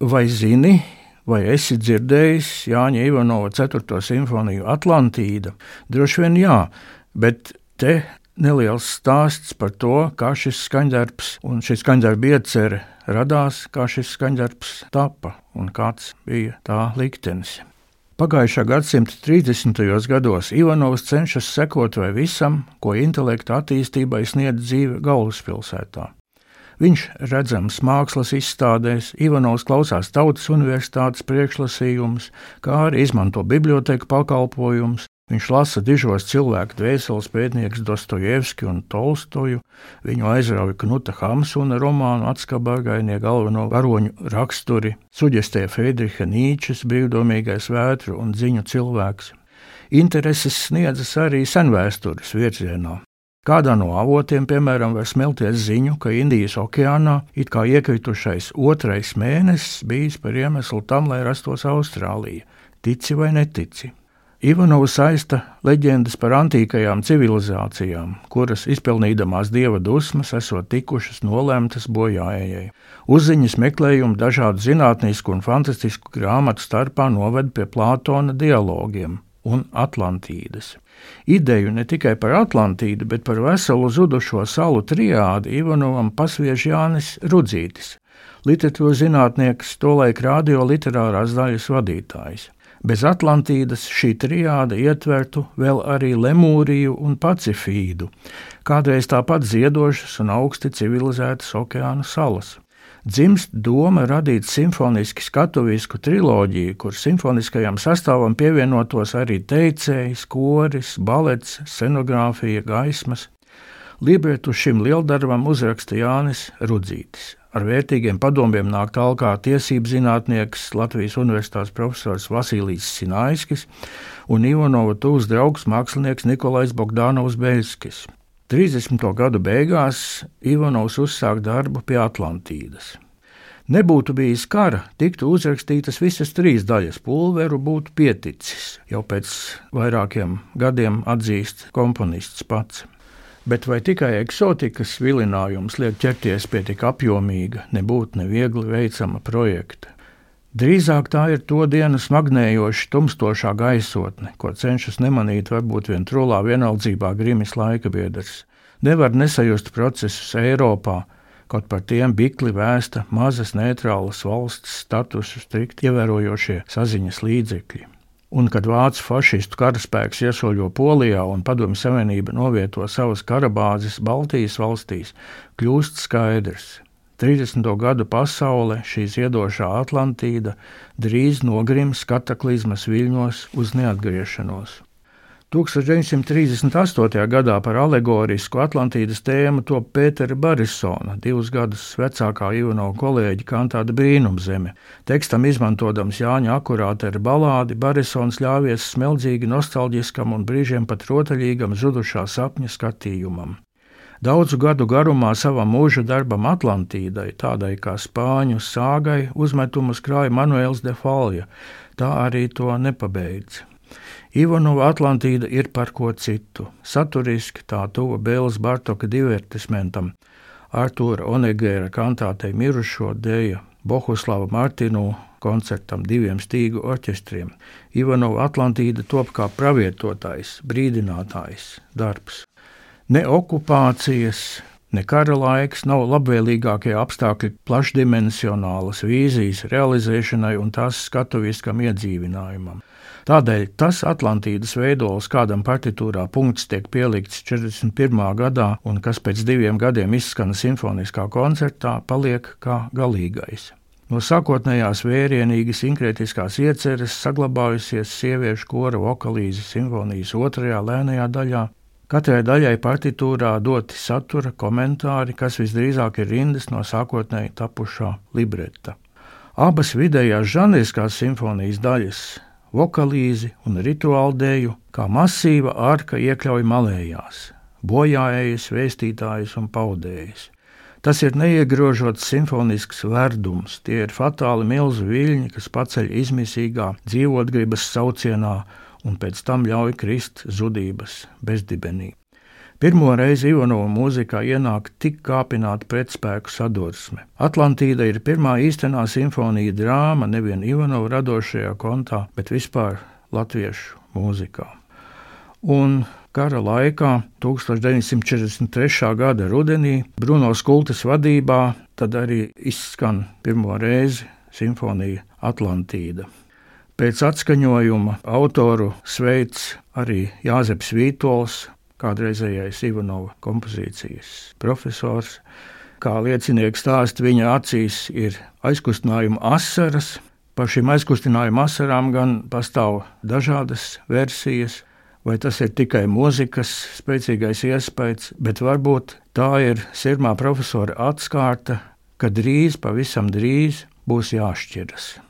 vai zini, vai esi dzirdējis Jāņa Ivanova 4. simfoniju Atlantīda? Droši vien jā, bet te neliels stāsts par to, kā šis skaņdarbs un šis skaņdarba iecerē radās, kā šis skaņdarbs tapa un kāds bija tā liktenis. Pagājušā gadsimta 30. gados Ivanovs cenšas sekot vai visam, ko intelekta attīstībai sniedz dzīve galvaspilsētā. Viņš redzams mākslas izstādēs, Ivanovs klausās tautas universitātes priekšlasījumus, kā arī izmanto biblioteku pakalpojumus, Viņš lasa dižos cilvēku dvēseles pētnieks Dostojevski un Tolstoju, viņu aizrauja Knuta Hamsuna romānu atskabagainie galveno varoņu raksturi, suģestē Friedriha Nīčes brīvdomīgais vētru un ziņu cilvēks. Intereses sniedzas arī senvēstures virzienā. Kādā no avotiem, piemēram, var smelties ziņu, ka Indijas okeānā it kā iekritušais otrais mēnesis bijis par iemeslu tam, lai rastos Austrālija. Tici vai netici? Ivanovs saista leģendas par antīkajām civilizācijām, kuras izpelnīdamās dieva dusmas, esot tikušas nolēmtas bojājai. Uzziņas meklējumi dažādu zinātnisku un fantastisku grāmatu starpā noved pie Plātona dialogiem un Atlantīdas. Ideju ne tikai par Atlantīdu, bet par veselu zudušo salu triādi Ivanovam pasviež Jānis Rudzītis, literatūras zinātnieks, tolaik radio literārās daļas vadītājs. Bez Atlantīdas šī triāda ietvertu vēl arī Lemūriju un Pacifīdu, kādreiz tāpat ziedošas un augsti civilizētas okeāna salas. Dzimst doma radīt simfoniski skatuvisku triloģiju, kur simfoniskajam sastāvam pievienotos arī teicējs, koris, balets, scenogrāfija, gaismas. Libretu šim lieldarbam uzraksta Jānis Rudzītis. Ar vērtīgiem padomiem nāk tālāk tiesību zinātnieks, Latvijas Universitātes profesors Vasilijs Sinaiskis un Ivanova tūs draugs mākslinieks Nikolais Bogdanovs Beļskis. 30. gadu beigās Ivanovs uzsāk darbu pie Atlantīdas. Nebūtu bijis kara, tiktu uzrakstītas visas trīs daļas, pulveru būtu pieticis, jau pēc vairākiem gadiem atzīst komponists pats. Bet vai tikai eksotikas vilinājums liek ķerties pie tik apjomīga, nebūtu neviegli veicama projekta? Drīzāk tā ir to dienu smagnējoša, tumstošā gaisotne, ko cenšas nemanīt varbūt vien trulā vienaldzībā grimis laika biedrs. Nevar nesajust procesus Eiropā, kaut par tiem bikli vēsta mazas neitrālas valsts statusu strikt ievērojošie saziņas līdzekļi un kad vācu fašistu karaspēks iesoļo Polijā un Padomju Savienība novieto savas karabāzes Baltijas valstīs, kļūst skaidrs. 30. gadu pasaule, šī ziedošā Atlantīda, drīz nogrims kataklizmas viļņos uz neatgriešanos. 1938. gadā par alegorisku Atlantīdas tēmu top Pētera Barisona, divus gadus vecākā Ivanova kolēģa kantāta Brīnumzeme. Tekstam izmantojams Jāņa akurātera balādi, Barisons ļāvies smeldzīgi nostalģiskam un brīžiem pat rotaļīgam zudušā sapņa skatījumam. Daudzu gadu garumā savam mūža darbam Atlantīdai, tādai kā spāņu sāgai, uzmetumus krāja Manuēls de Falja, tā arī to nepabeidz. Ivanova Atlantīda ir par ko citu. Saturiski tā tuva Bēlas Bartoka divertismentam, Artūra Onegēra kantātei mirušo dēļa, Bohuslava Martinu koncertam diviem stīgu orķestriem. Ivanova Atlantīda top kā pravietotājs, brīdinātājs, darbs. Ne okupācijas, ne kara laiks nav labvēlīgākie apstākļi plašdimensionālas vīzijas realizēšanai un tās skatuviskam iedzīvinājumam. Tādēļ tas Atlantīdas veidols, kādam partitūrā punkts tiek pielikts 41. gadā un kas pēc diviem gadiem izskan simfoniskā koncertā, paliek kā galīgais. No sākotnējās vērienīgas sinkrētiskās ieceres saglabājusies sieviešu kora vokalīze simfonijas otrajā lēnajā daļā. Katrai daļai partitūrā doti satura komentāri, kas visdrīzāk ir rindas no sākotnēji tapušā libreta. Abas vidējās žanriskās simfonijas daļas vokalīzi un rituālu dēļu, kā masīva arka iekļauj malējās, bojājējas, vēstītājas un paudējas. Tas ir neiegrožots simfonisks verdums, tie ir fatāli milzu viļņi, kas paceļ izmisīgā dzīvotgribas saucienā un pēc tam ļauj krist zudības bezdibenī. Pirmo reizi Ivanova mūzikā ienāk tik kāpināta pretspēku sadursme. Atlantīda ir pirmā īstenā simfonija drāma nevien Ivanova radošajā kontā, bet vispār latviešu mūzikā. Un kara laikā, 1943. gada rudenī, Bruno Skultes vadībā, tad arī izskan pirmo reizi simfonija Atlantīda. Pēc atskaņojuma autoru sveic arī Jāzeps Vītols, kādreizējais Ivanova kompozīcijas profesors. Kā liecinieks stāst, viņa acīs ir aizkustinājuma asaras. Par šīm aizkustinājuma asarām gan pastāv dažādas versijas, vai tas ir tikai mūzikas spēcīgais iespējas, bet varbūt tā ir sirmā profesora atskārta, ka drīz, pavisam drīz būs jāšķiras.